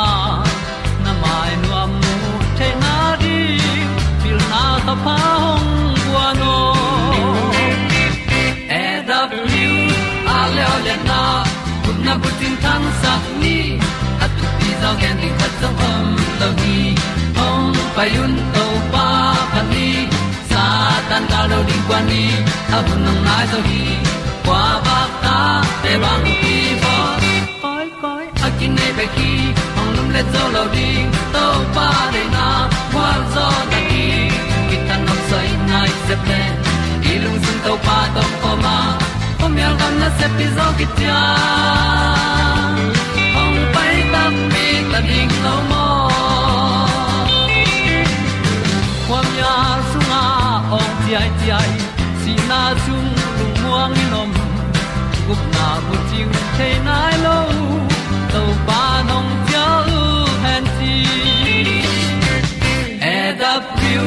a na mai nu am nu te na di pil na ta pa hong bua no e da blue a le olian na kun na bu tin tan sa ni. At ti zo gen di khat zo om lo ni ong pai un to pa pan ni. Sa tan ga lo ding kwan ni. A bu nang mai zo kwa ba ta te bang chỉ a kin nei pe ki ong lum le zo lo ding to pa de na kwa zo na ki ki tan nok sai nai se ple ilung sun to pa to pa ma kom yal gam na se pi zo ki ta ong pai ta mi ta ding lo mo kwam ya sunga ong ti ai ti ai si na chung lu muang ni nom gup na bu ting te nai lo to pa nong pia u han ti e da yêu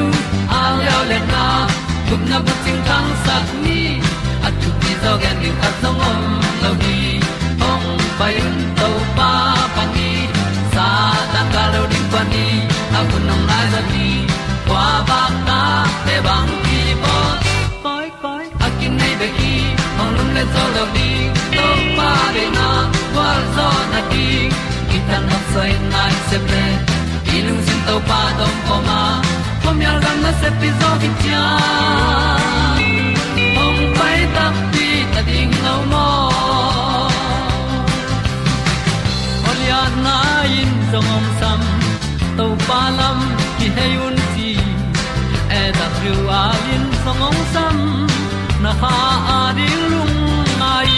a leo le na. Gup na bu ting thăng sat ni at tu ti zo gen ni at song om lo ni ong pai un to pa pa ni sa tan ga lo ding pa ni. A bu nong lai za ni kwa ba ta te bang ki bo koi koi a kin nei be ki ong lum le zo lo di to pa de na tan ta na sai nai se ple lung sin to pa dong ko ma. Pom yal gam na se pi zo ki cha ong pai ta pi ta ding lo mo Olia na in zong om sam to pa lam ki hay un ti e da thru a in zong om sam na ha a di lung mai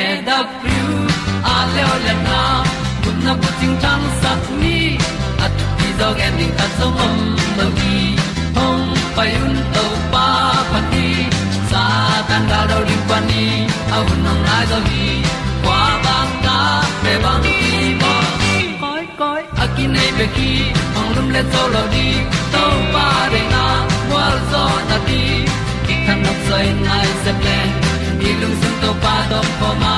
e da leo le na kun na bu ting tang sat ni at ti dog ending ta zong om no gi hong pai un to pa pa ti sa tan ga do ri pa ni a au nong lai do gi kwa ba ta pe bang ki mo koi koi a ki nei pe ki hong lum le to lo di to pa de na wa zo na ti ki kan nok sai nai se ple ilung sun to pa do po ma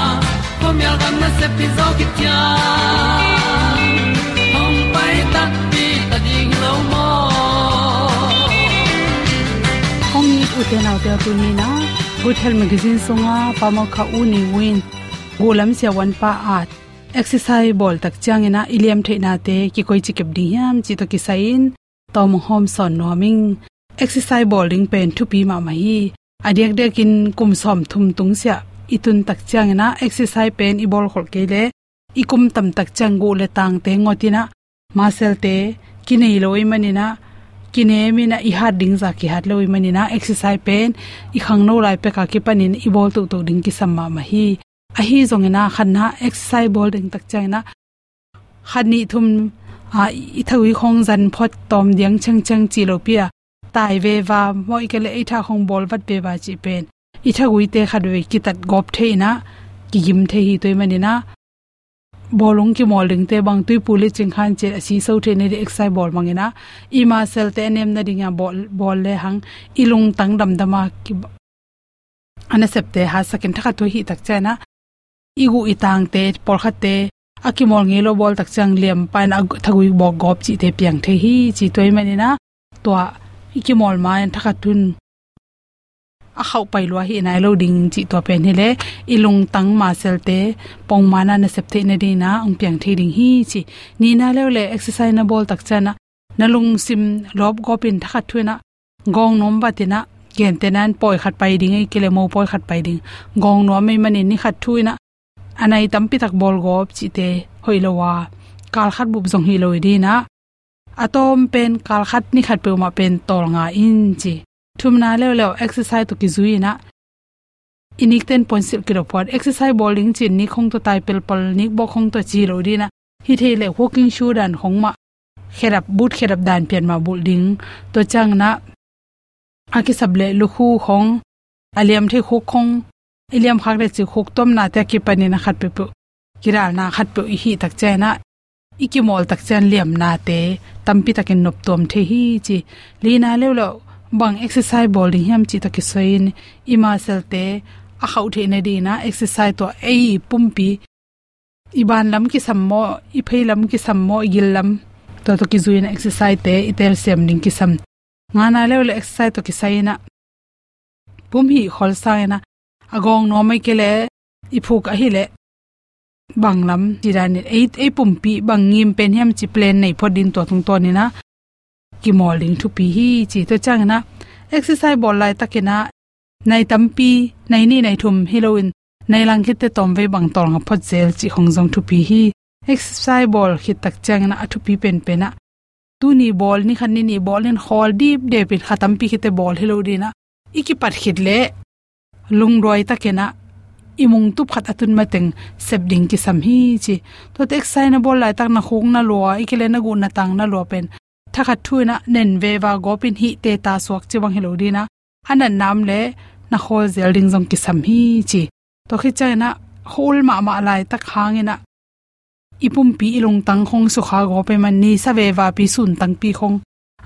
mi al gam na se pi zo ki tia hong pai ta pi ta ding lo mo hom ni u te nau te tu ni na good health magazine songa pa pamo kha u ni win golam se wan pa at exercise ball tak chang ina iliam the na te ki koi chi kep di yam chi to ki sain tom hom son no ming exercise bowling pen thu pi ma ma hi adek dekin kum som thum tung sia itun tak changena exercise pen i bol khol kele ikum tam tak changu le tang te ngotina masel te kinei loi manina kine mi na i hat ding za ki hat loi manina exercise pen i khang no lai pe ka ki panin i bol tu tu ding ki samma ma hi a hi. Zong na khan na exercise bol ding tak chaina khani thum, a i thawi khong zan phot tom diang chang chang chi lo pia, tai ve wa moi ke le i tha khong bol wat pe ba chi pen i thagui te khadwe ki tat gop theina ki yim the hi toy manina. Bolong ki molding te bang tui puli ching khan che si so the ne exercise ball mangena. I ma sel te nem na dinga bol bol le hang, ilung tang dam dama ki ana septe ha sakin thaka to hi tak chana. Igu itang te por khate akimol nge lo bol tak chang liam pan thagui bo gop chi te piang the hi chi toy mani na to ikimol ma en thakatun a khau pai lo hi nai lo ding chi to pen hele ilung tang ma sel te pong mana na sep the na di na ong piang thi ding hi chi. Ni na le le exercise na bol tak chana. Nalung sim lob go pin tha khat thuina gong nom ba te na. Gen te nan poi khat pai ding ei, kile mo poi khat pai ding. Gong no mai mani ni khat thuina anai tampi tak bol go chi te hoilowa kal khat bu jong hi loi di na. Atom pen kal khat ni khat pe ma pen tol nga in chi. Thumna le le exercise to ki zui na inik ten point sil ki report exercise bowling chin ni khong to tai pel pal ni bo khong to chi lo di na hi the le walking shoe dan khong ma kherap boot kherap dan pian ma building to chang na aki sable lu khu khong aliam the khu khong iliam khak le chi khuk tom na te ki pani na khat pe pu kiral na khat pe hi tak che na iki mol tak chen liam na te tampi takin nop tom the hi chi lina le lo bang exercise bowling hiam chi takin soin. Ima sel te a khau the ne di na exercise to ei pumpi. Iban lam ki sammo i phei lam ki sammo gil lam. To to ki zuin exercise te, itel sem ning ki sam. Nga na le le exercise to ki saina pum hi khol sa na. Agong no mai kele iphuk a hi le. Bang lam ti ran ei ei pumpi bangim pen hiam chi plan nei phodin to thung to ni na. Ki molding thu pi hi chi to chang na exercise bol lai takena nai tampi nai ni nai thum heroin nai lang khite tom ve bang tol nga phot zel chi hong jong thu pi hi exercise ball khit tak chang na athu pi pen pena tu ni ball ni khan ni ni ball in hol deep de pin khatam pi khite ball hello dina iki pat khit le lung roi takena imung tu phat atun mateng sep ding ki sam hi chi to tek sai na bol lai tak na khong na lo ikile na gu na tang na lo pen thakhat thuina nen ve wa gopin hi te ta suak chiwang helo dina. Anan nam le na hol zel ding jong ki sam hi chi. To khi chai na hol ma ma lai tak hangina ipum pi ilung tang khong su kha go pe man ni sa ve wa pi sun tang pi khong.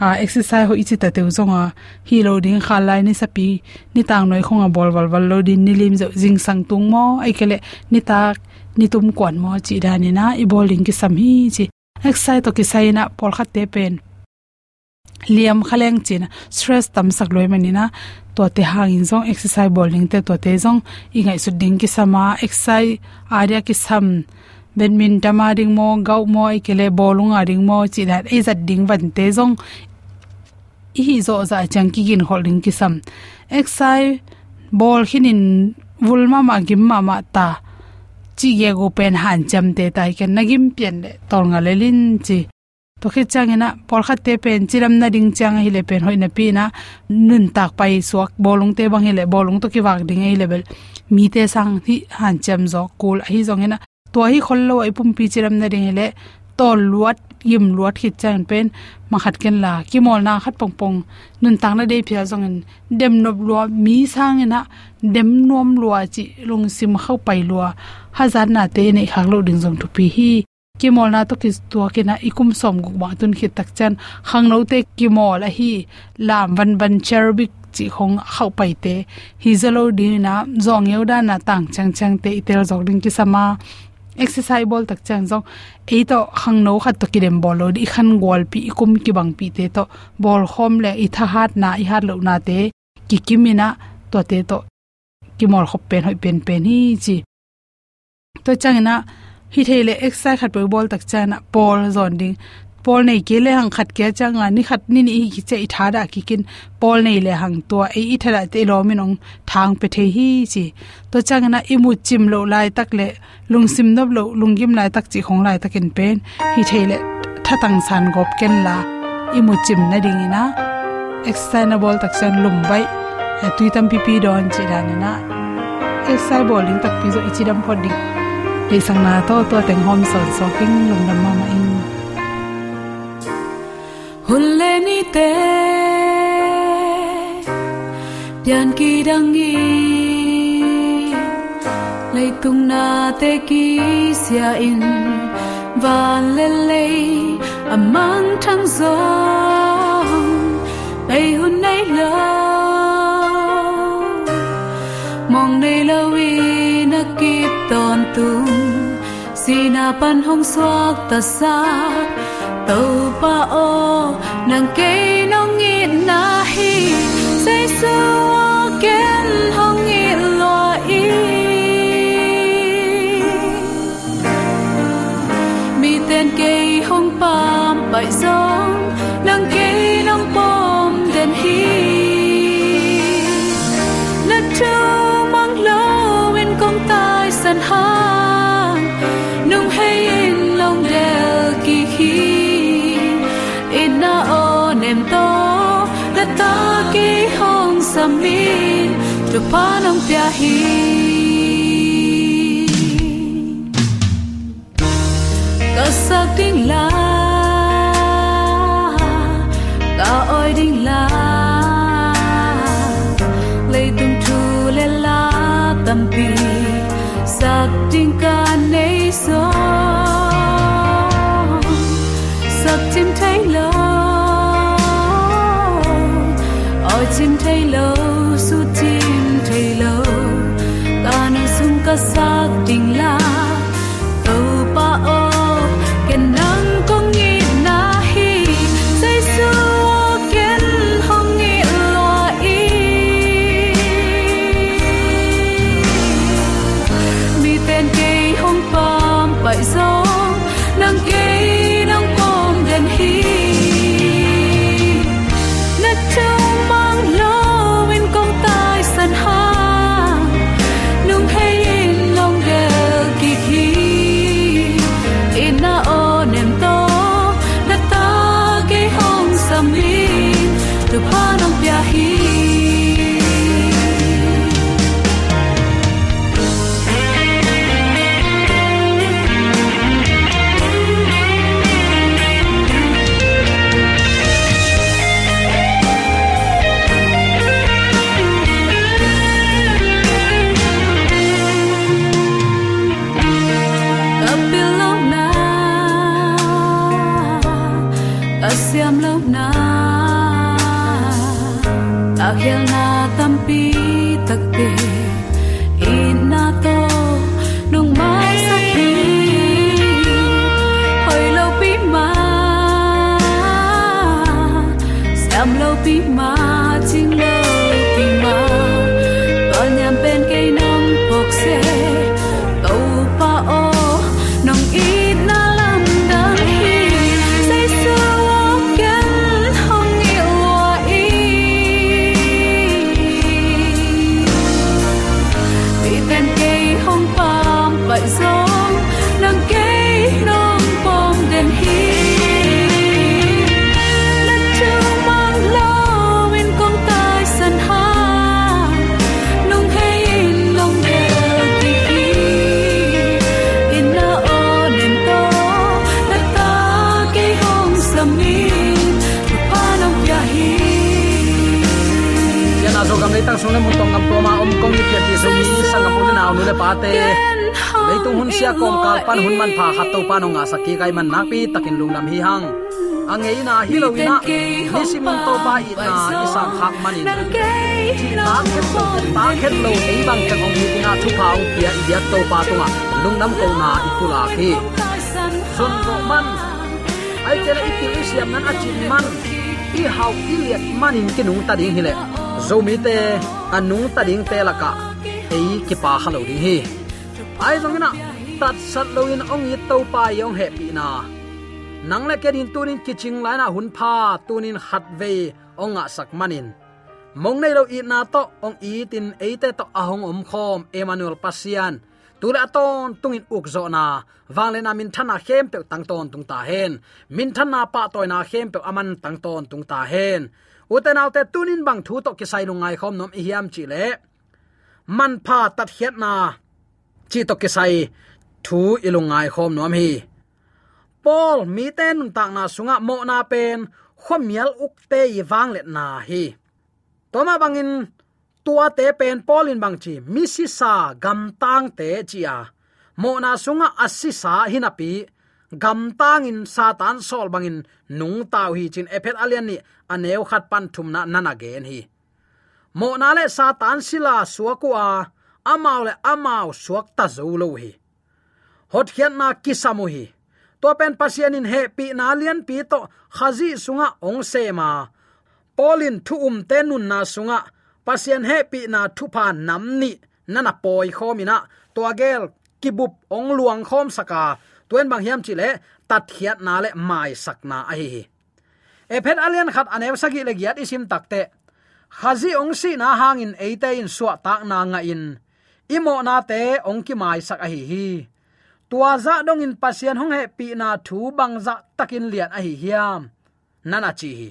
A exercise ho ichi ta teu zonga hi loading kha lai ni sapi ni tang noi khonga bol wal wal loading ni lim zo jing sang tung mo. Ai kele ni tak ni tum kwan mo chi da ni na. I bowling ki sam hi chi. Exercise to ki sai na por khat te pen liam khaleng chin, stress tam sak loi mani na. To te hang in zong, exercise bowling te to te zong. Ingai su ding ki sama, exercise area ki sam. Badminton ma ding mo gau mo i kele bowling a ding mo, chi that is a ding van te zong. I hi zo za chang ki gin holding ki sam. Exercise ball khinin vulma ma gim ma ma ta. Chi ye go pen han cham te tai ken nagim pen le, tol nga le lin chi to khi changena por khat te pen chiram na ding chang hi le pen hoi na pi na nun tak pai suak, bolung te bang hi le bolung to ki wak ding ei level mi te sang thi han cham zo, kul hi zong ena to hi khollo ai pum pi chiram na ding le to luat, yim luat khit chang pen ma khat ken la ki mol na khat pong pong nun tang na de phia zong en dem nop lua, mi sang ena, dem nom lua chi lung sim khau pai lua hazar na te nei khak lo ding zong tu pi hi kimol na to kis to ki na ikum som gu ba tun khit tak chen. Khang no te kimol a hi lam van van cherbik chi khong khau pai te. Hi zalo di na zong yeu da na tang chang chang te itel zok ding ki sama. Exercise bol tak chang zong. E to khang no khat to kidem bol lo di khan gol pi ikum ki bang pi te to bol khom le i tha hat na i hat lo na te. Ki kimina to te to kimol khop pen hoi pen pen hi chi. To chang na hi thele exercise khat bol tak chana pol zon ding. Pol nei ke le hang khat ke changa ni khat ni ni hi che i thada ki kin pol nei le hang to e i thara te lo min ong thang pe the hi chi. To changa na imu chim lo lai tak le lung sim nob lo lungim lai tak chi khong lai takin pen. Hi thele thatang san gop ken la imu chim na ding ina. Exercise na bol tak chan lum bai. E Tuitam pp don chi dan na exercise bowling tak pi zo ichi ichidam phoding le sang na to to teng hom so so king lung dam ma ma in. Hulle ni te pian ki dang gi lay tung na te ki sia in van le le among thang zo bay hun nay lo mong nay lo wi na kip ton tung sina pan hong suak ta sa tàu pa o, nàng ke nong nghĩ na hi say su ken hong nghĩ lo i mi tên ke hong pam pai gió mi tu pa nong pia pan hun man pha khat to panonga saki kai man nak pi takin lunglam hi hang. Angei na hilowina nisimon to pa i na isang khak manin chi ta khet to ta khet lo ei bang chang ong hi na thu phao pia i dia to pa tunga lungnam ko na ipula khi. Sun ro man. Ai tele ikil siam nan achin man. I hau iliat manin kinung ta ding hile zomi te anung ta ding te laka ei ki pa halo ding hi. Ai zongina tat sat loin ong i to pa yong happy na. Nang le kedin tunin kiching laina hun pha, tunin hat ve onga sak manin. Mong nei lo i na to, ong i tin eite to ahong om khom, emmanuel pasian tula ton tungin uk zo na. Wangle na min thana khem pe tang ton tung ta hen. Min thana pa toy na khem pe aman tang ton tung ta hen. Uten alte tunin bang thu to kisai lu ngai khom nom i hiam chi le. Man pha tat hiat na. Chi to kisai thu ilungai khom nom hi. Paul, mi ten tak na sunga mo na pen khomial uk te i wang let na hi. Toma bangin tua te pen Paul in bang chi, mi si sa gam tang te chi a mo na sunga assi sa hinapi gam tang in satan sol bangin nung tau hi chin ephet alian ni aneu khat pan thum na nana gen hi. Mo na le satan sila suakua amau le amau suak ta zo lo hi hot khian na kisamu hi to pen pasian in he pi na lian pi to khazi sunga ong se ma. Polin thu um te nun na sunga. Pasian he pi na thu pa nam ni. Nana poi khomina to gel kibup ong luang khom saka. Tuen bang hiam chi le tat hiat na le mai sakna a hi e phet alian khat anew sagi le giat isim takte. Khazi ong si na hangin eite in suwa tak na nga in imo na te ong ki mai sak a hi hi tua za dong in pasian hong he pi na thu bang za takin lian a hi hiam. Nana chi hi.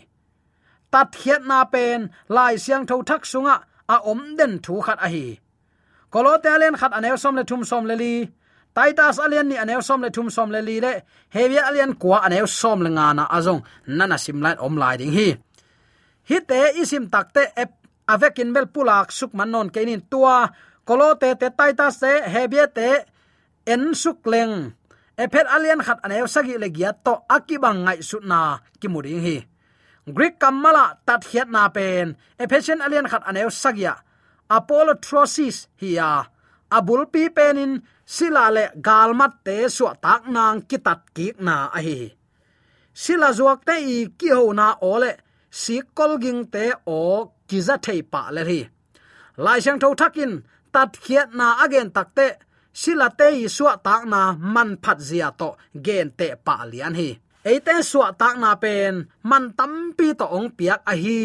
Tat hiat na pen, lai siang tho thak sunga, a om den thu khat a hi. Kolote alen khat anew som le thum som le li. Taitas alian ni anew som le thum som le li le. Hevia alian kwa anew som le nga na azong nana simlan om lai ding hi. Hi te isim takte ep avekin bel pulak suk man non kenin tua. Kolote te taitas se hevia te en suk leng. Ephet alien khat anew sagi le giat to akibang ngai sutna kimuring hi. Greek kamala tat hiat na pen. Ephesian alien khat anew sagya apollo trosis hiya abul pi penin. Sila le galmat te su tak nang kitat ki na a hi sila zuak te i ki ho na ole si kol ging te o kiza thei pa le ri lai sang tho thakin. Tat khiat na again takte sila te i suwa tak na man phat zia to gen te pa lian hi. Eite suwa tak na pen man tampi to ong piak a hi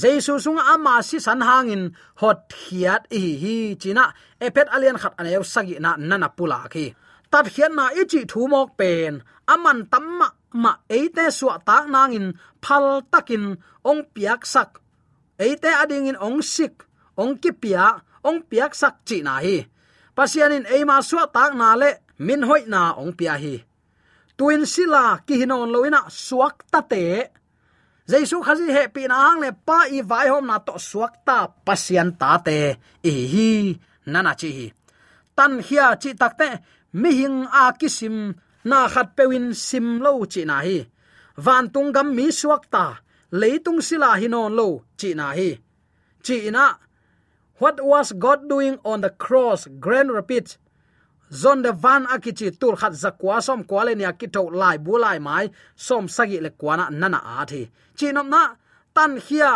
jesu sung ama si san hangin hot hiat i hi china. Epet alian khat anew sagi na nana pula khi tat hian na ichi thu mok pen aman tamma ma eite suwa tak nangin phal takin ong piak sak. Eite ading in ong sik, ong ki pia ong piak sak chi na hi pasianin eima suwa tak na le, min hoi na ong pia hi. Tuin sila ki hinon loina suak ta te. Jaisu khazi he pi na ang le pa i vai hom na to suak ta pasian ta te. E hi, nana chi hi. Tan hia chi takte mi hing a kisim na khat pewin sim lo chi na hi. Van tung gam mi suak ta, leitung sila hinon lo chi na hi. Chi na what was god doing on the cross? Grand repeat zon de van akichi tur khat zakwa som kwale nia ki to lai bu lai mai som sagi le kwana nana a thi. Chinom na, tan khia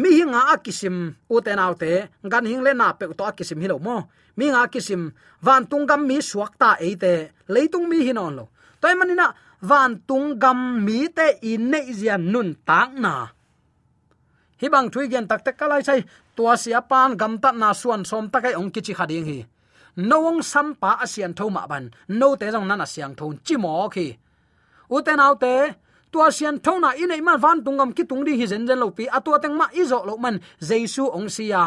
mi hinga akisim uten autte gan hing le na pe to akisim hilo mo, mi nga kisim van tungam mi suakta eite leitung mi hinon lo. Toy manina van tungam mi te in nei zian nun tang na hibang thui gen tak tak kalai sai, tua sia pan gam ta na suan som takai ong kichi khading hi. Nong sam pa asian tho ma ban, no te jong nana siang thon chi mo khi. Uten autte tua sian tho na in ei man van tungam ki tung di hi zen zen lo pi atua teng ma izo lo man jesu ong sia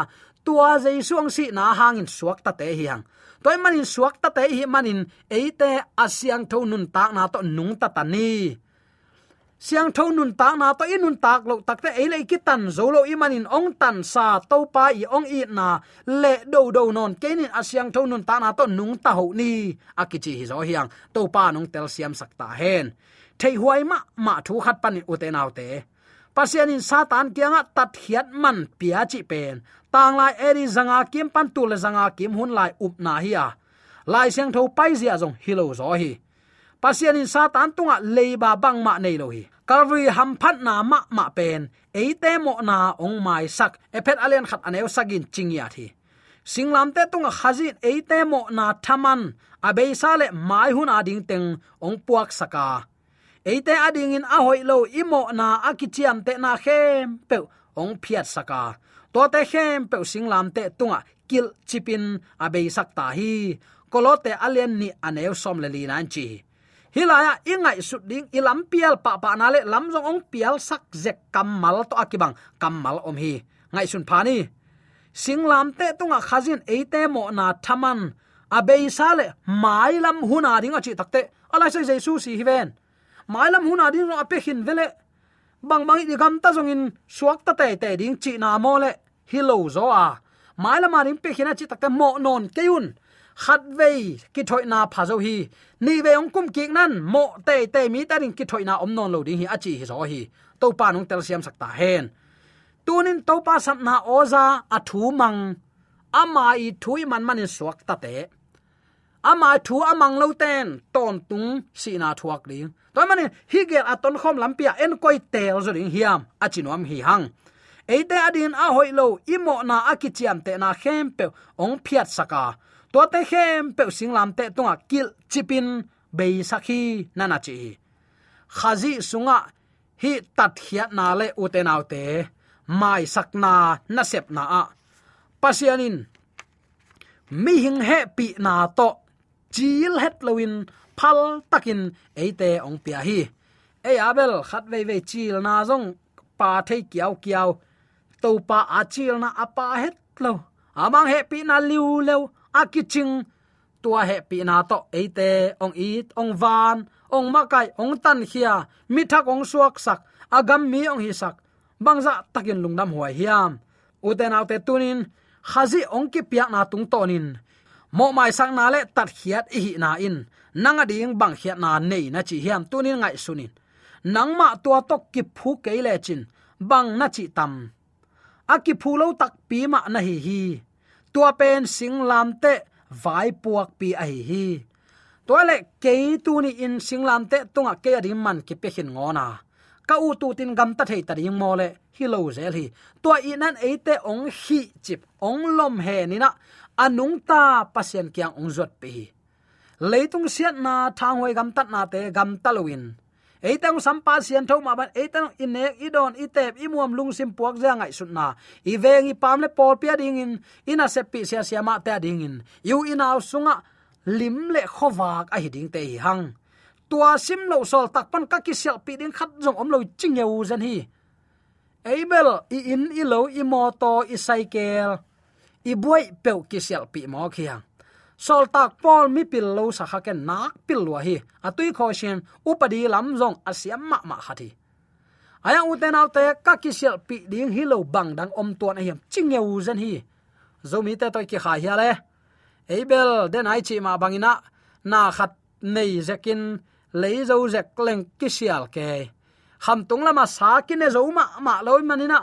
tua jesu ong si na hangin suak ta te hi hang toy manin suak ta te hi manin eite asiang tho nun tak na to nung ta ta ni siang tho nun tak na to inun tak lo takte ei le ki tan zo lo i manin ong tan sa to pa i ong i na. Le do do non kenin siang tho nun ta na to nung ta ho ni. Akichi hi zo hiang to pa nong tel siam sakta hen. Thei huai ma ma thu khat pan u te nau te. Pasian in satan kianga tat hiat man pia chi pen. Tang lai eri zanga kim pan tu le zanga kim hun lai up na hi a. Lai siang tho pai zia zong hilo zo hi. Pasian in satan tunga leiba bang ma nei lo hi calvary ham phat na ma ma pen. Eite mo na ong mai sak. Ephet alian khat aneu sagin chingya thi. Singlam te tunga khazin eite mo na thaman. Abei sale mai hun ading teng ong puak saka. Eite ading in ahoi lo imo na akichiam te na khem pe ong phiat saka. To te khem pe singlam te tunga kil chipin abei ta hi. Kolote alian ni aneu som le li nan chi hilaya, ingai sut ding, ilam pial pa pa na le, lam jong ong pial sak zek kamal to akibang kamal om hi. Ngai sun phani singlam te tunga khazin eite mo na thaman. Abei sale mai lam huna ding achi takte ala sai jesu si hiven mai lam huna ding ro ape hin vele. Bang bang i gam ta jong in, suak ta te te ding chi na mo le. Hilo zo a. Mai lam aring pe khina chi takte mo non keun khát vei ki thoi na pha zo hi. Ni ve ong kum ki nan mo te te mi ta ring ki thoi na om non lo ding hi achi hi zo hi. To pa nong tel siam sakta hen tunin to pa sam na oza a thu mang ama i thui man man in suak ta te ama thu amang lo ten ton tung si na thuak ding toy manin hi gel aton khom lampia en koi tel zo ding hiam achinom hi hang eite adin a hoilo imo na akichiam te na khem ong phiat saka to te khem pe singlam te tunga à, kil chipin be sakhi nana chi khazi sunga hi tat hiat na le utenaw te mai sakna na sep na a pasianin, mi hing he pi na to. Chil het loin phal takin eite ong pia hi. E abel khat ve ve chil na zong, pa thei kiao kiao. To pa a chil na apa het lo. Amang he pi na liu leo akiching, tua he pi na to eite, ong i ong van, ong makai, ong tan khia mi thak ong suak sak, agam mi ong hi sak. Bangza takin lungnam huai hiam. Uten autte tunin, khazi ong ki piak na tung tonin. Mo mai sak na le tat khiat i na in. Nanga ding bang khiat na nei na chi hiam tunin ngai sunin. Nangma tua tok ki phu ke le chin. Bang na chi tam. Aki phulo tak pi ma na hi hi tua pen sing lam te vai puak pi a hi hi. Toile ke tu ni in sing lam te tunga ke adi man ki pe hin ngona. Ka u tu tin gam ta thei ta ding mo le, hi lo zel hi. To i nan e te ong hi chip ong lom he ni na anung ta pasien kyang ong zot pe hi. Leitung siat na thang hoi gam tat na te gam talowin eitang sampa sian tho ma ban eitang inek idon, itep, imuam lungsim puak ja ngai sunna i vengi pamle pol pia ding in, ina se pi sia sia ma ta ding in. Yu ina sunga, lim le khowak a hiding te hi hang. Tua sim lo sol tak pan ka ki sel pi ding khat jong om lo ching yeu zan hi. Abel, i in, i lo, i moto i cycle, i buai peu ki sel pi mo khiang sol tak pol mi pil lo sa kha ken nak pil lo hi. Atui kho sian upadi lam zong asiam ma ma khati aya uten autte, ka ki sel pi ding hi lo bang dang om tuan hiam. Ching ye u zen hi. Zomi te toy ki kha hi ale abel, den ai chi ma bangina na khat nei zekin lấy dấu zek leng ki sial ke. Ham tung lama sa ki ne zo ma ma loi manina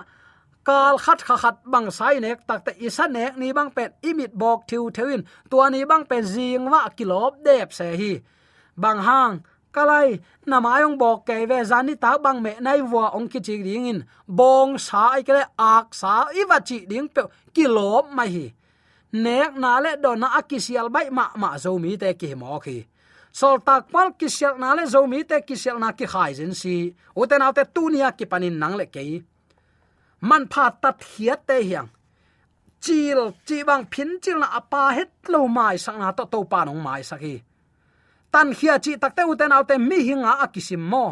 kal khat kha khat bang sai nek, tak te isa nek, ni bang pet imit bok thiu thewin. Tua ni bang pen jing wa kilop dep se hi. Bang hang, kalai namayong bok ke ve zani ta bang me nai wa ong ki chi ding in. Bong sa ai kele ak sa i wa chi ding pe kilop mai hi. Nek na le do na akisial bai ma ma zo mi te ki mo khi sol tak pal kisial na le zo mi te kisial na ki khai jin si. Uten autte tunia ki panin nang le kei man pha tat hiat te hiang. Chil chi bang phin chil na apa het lo mai sang na to to pa nong mai saki tan khia chi tak te uten autte mi hinga akisim mo.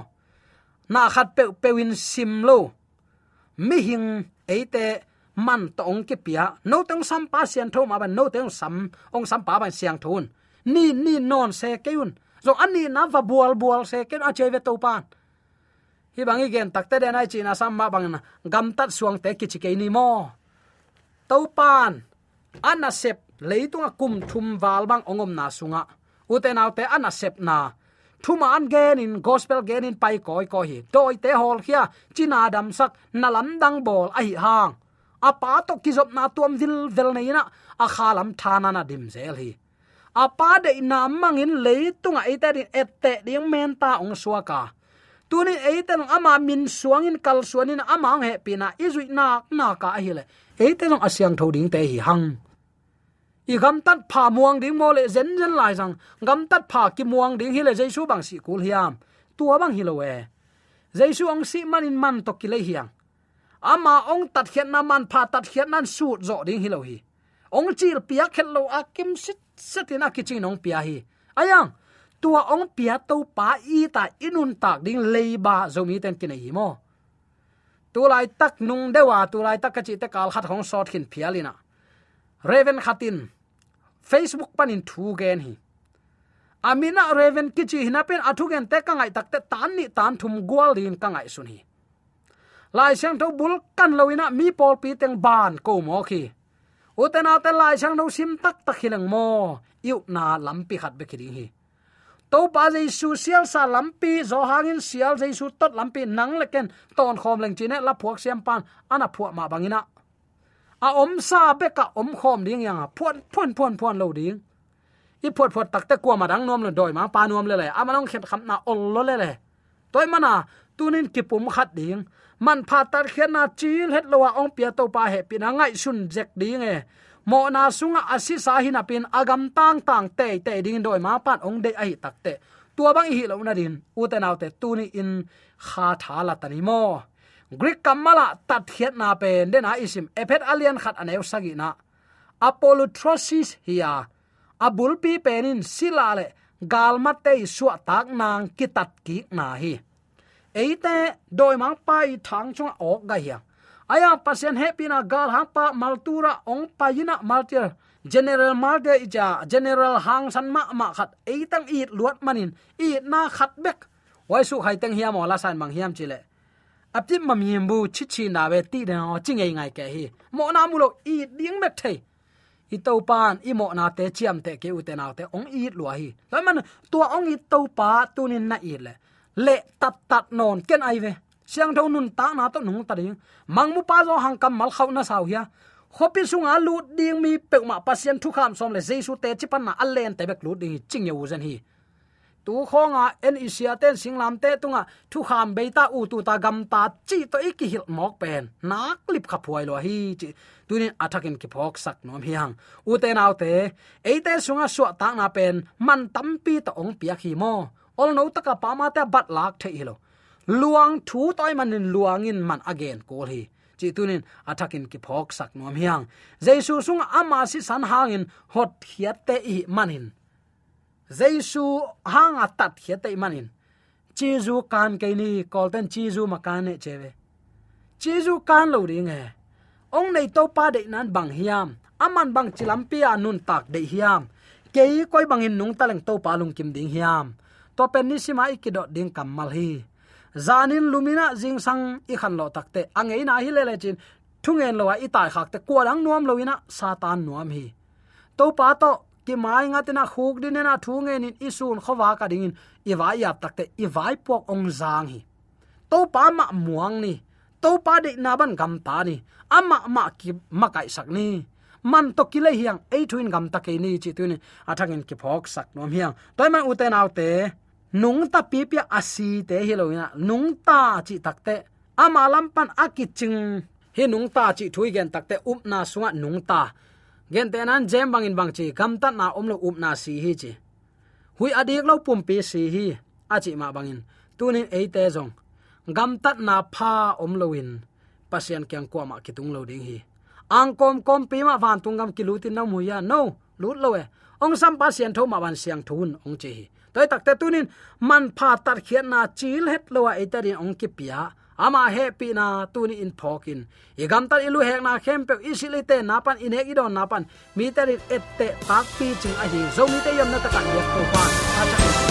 Na khat pe, pewin sim lo. Mi hing eite man to ong ke pia. No teng sam pa sian tho ma ban, no teng sam, ong sam pa ban siang thun. Ni ni non se keun zo ani na va bual bual se ken a cheve to pan hi bangi gen takte den ai china sam ma bang na. Gam tat suang te kichi ke ni mo. To pan ana sep leitung a kum thum wal bang ongom na sunga. Uten autte ana sep na. Thuma an gen in, gospel gen in pai koi ko hi. Toy te hol khia china dam sak nalam dang bol ai hang. Apa to kizop na tuam zil vel nei na, a khalam thana na dim zel hi. Apa de na mangin leitung a ite din ette ding men ta ong suaka tuni eiten ama min suangin kal suanin amang he pina. Izui na na ka hi le. Eiten asyang thoding te hi hang. I gam tat pha muang ding mole zen zen lai sang gam tat pha ki muang ding hile jaisu bang si kul hiam. Tua bang hilowe jaisu ong si manin man to ki le hiang. Ama ong tat khian na man pha tat khian nan su zo ding hi hi. Ong chil pia khet lo akim sit setina kiching nong pia hi. Ayang tua ong pia to pa i ta inun tak ding leiba zomi ten kin hi mo. Tu lai tak nung dewa, tu lai tak kachi te kal khat hong sort khin phialina raven khatin, facebook panin thu gen hi. Amina raven kichi hina pen athu gen te ka ngai tak te tan ni tan thum gwal din ka ngai sun hi. Lai sang tho bul kan loina mi pol pi teng ban ko mo khi. Utena te lai sang no sim tak tak hilang mo. Yu na lampi khat be khiri hi to pa jaisu sial sa lampi zo hangin sial jaisu tot lampi nang leken ton khom leng chine la phuak siam pan ana phuak ma bangina a om sa beka om khom ding yang phuan phuan phuan phuan lo ding i phot phot takte kwa ma dang nom lo doi ma pa nom le le a manong khet kham na ol lo le le toy mana tunin ki pum khat ding man pha tar khet na chil het lo wa ong pia to pa he pina ngai sun jek ding e mo na sunga asi sa hin apin agam tang tang te te ding doi ma pan ong de ai takte tua bang hi lo na din, u te naw te tu ni in kha tha la tani mo. Greek kamala tat hiat na pen de na isim, ephet alien khat aneu sagi na. Apolutrosis hiya abul pi penin silale galma te suwa tak nang kitat ki na hi. Eite doi mang pai thang chung ok ga hiang aya, pasien happy na gal hang maltura ong payina maltir general malde ija, general hang san ma ma khat eitang i luat manin i na khat bek. Wai su hai teng hiam ola san mang hiam chile. Apti mam yem bu chi chi na ve ti de o ching ei ngai ke hi. Mo na mu lo i ding mek thei. I to pan i mo na te chiam te ke u te na te ong i lua hi. La man, tua ong i to pa tu nin na i le. Le tat tat non ken ai ve siang tho nun ta na to nung ta ding. Mang mu pa zo hang kam mal khau na sau ya khopi sunga lu ding mi pe ma pasien thu kham som le jesu te chi pan na allen te bek lu ding ching ye u hi. Tu khonga en isia ten singlam te tunga thu kham beita u tu ta gam ta chi to iki hil mok pen. Na clip kha phuai lo hi chi. Tunin athakin ki phok sak nom hiang u te nau te e te sunga su ta na pen man tampi ta ong pia khi mo. Ol no taka pa ma te bat lak the hi lo luang thu toy manin luangin man again ko hi. Chi tunin athakin ki phok sak nom hiang. Jesu sung ama si san hangin hot khiat te i manin. Jesu hang atat khiat te manin. Chizu kan ke ni kolten chizu makan ne chewe. Chizu kan lo ring he ong nei to pa de nan bang hiam. Aman bang chilam pia nun tak de hiam. Kei koi bangin nung taleng to pa lung kim ding hiam. To pen ni sima ikidot ding kamal hi zanin lumina jing sang i khan lo takte angei na hi lele chin. Thungen lo i tai khak te. Ko dang nuam loina satan nuam hi. To pa to, ki mai nga te na khuk din e na thu in isun khowa ka ding i vai yap takte i vai pok ong zang hi. To pa ma muang ni. To pa de na ban gam ta ni. Ama ma ki ma kai sak ni. Man to kile hiang. Ei thuin gam ta ke ni chi tu ni. Athangin ki phok sak nom hiang. Toy man uten autte nung ta pi pi asi te hi lo nung ta chi takte ama lampan akiching hi nung ta chi thui gen takte up na sunga nung ta. Gen te nan jem bangin bang chi. Gam ta na om lo up na si hi chi. Hui adik lo pum pi si hi. Achi ma bangin tunin ei te jong gam tat na pha om lo in. Pasian kyang ko ma kitung lo ding hi. Ang kom kom pi ma van tung gam kilutin na muya no lut lo e. Ong sam pasian tho ma ban siang thun ong chi hi toy takte tunin man pha tar khian na chil het lowa etarin à ong ki pia ama happy na tuni in phokin igam tar ilu hek na khem pe isilite na pan inek idon na pan. Mi tari ette tak pi ching a hi zo mi te yam na ta kan yak to pa a cha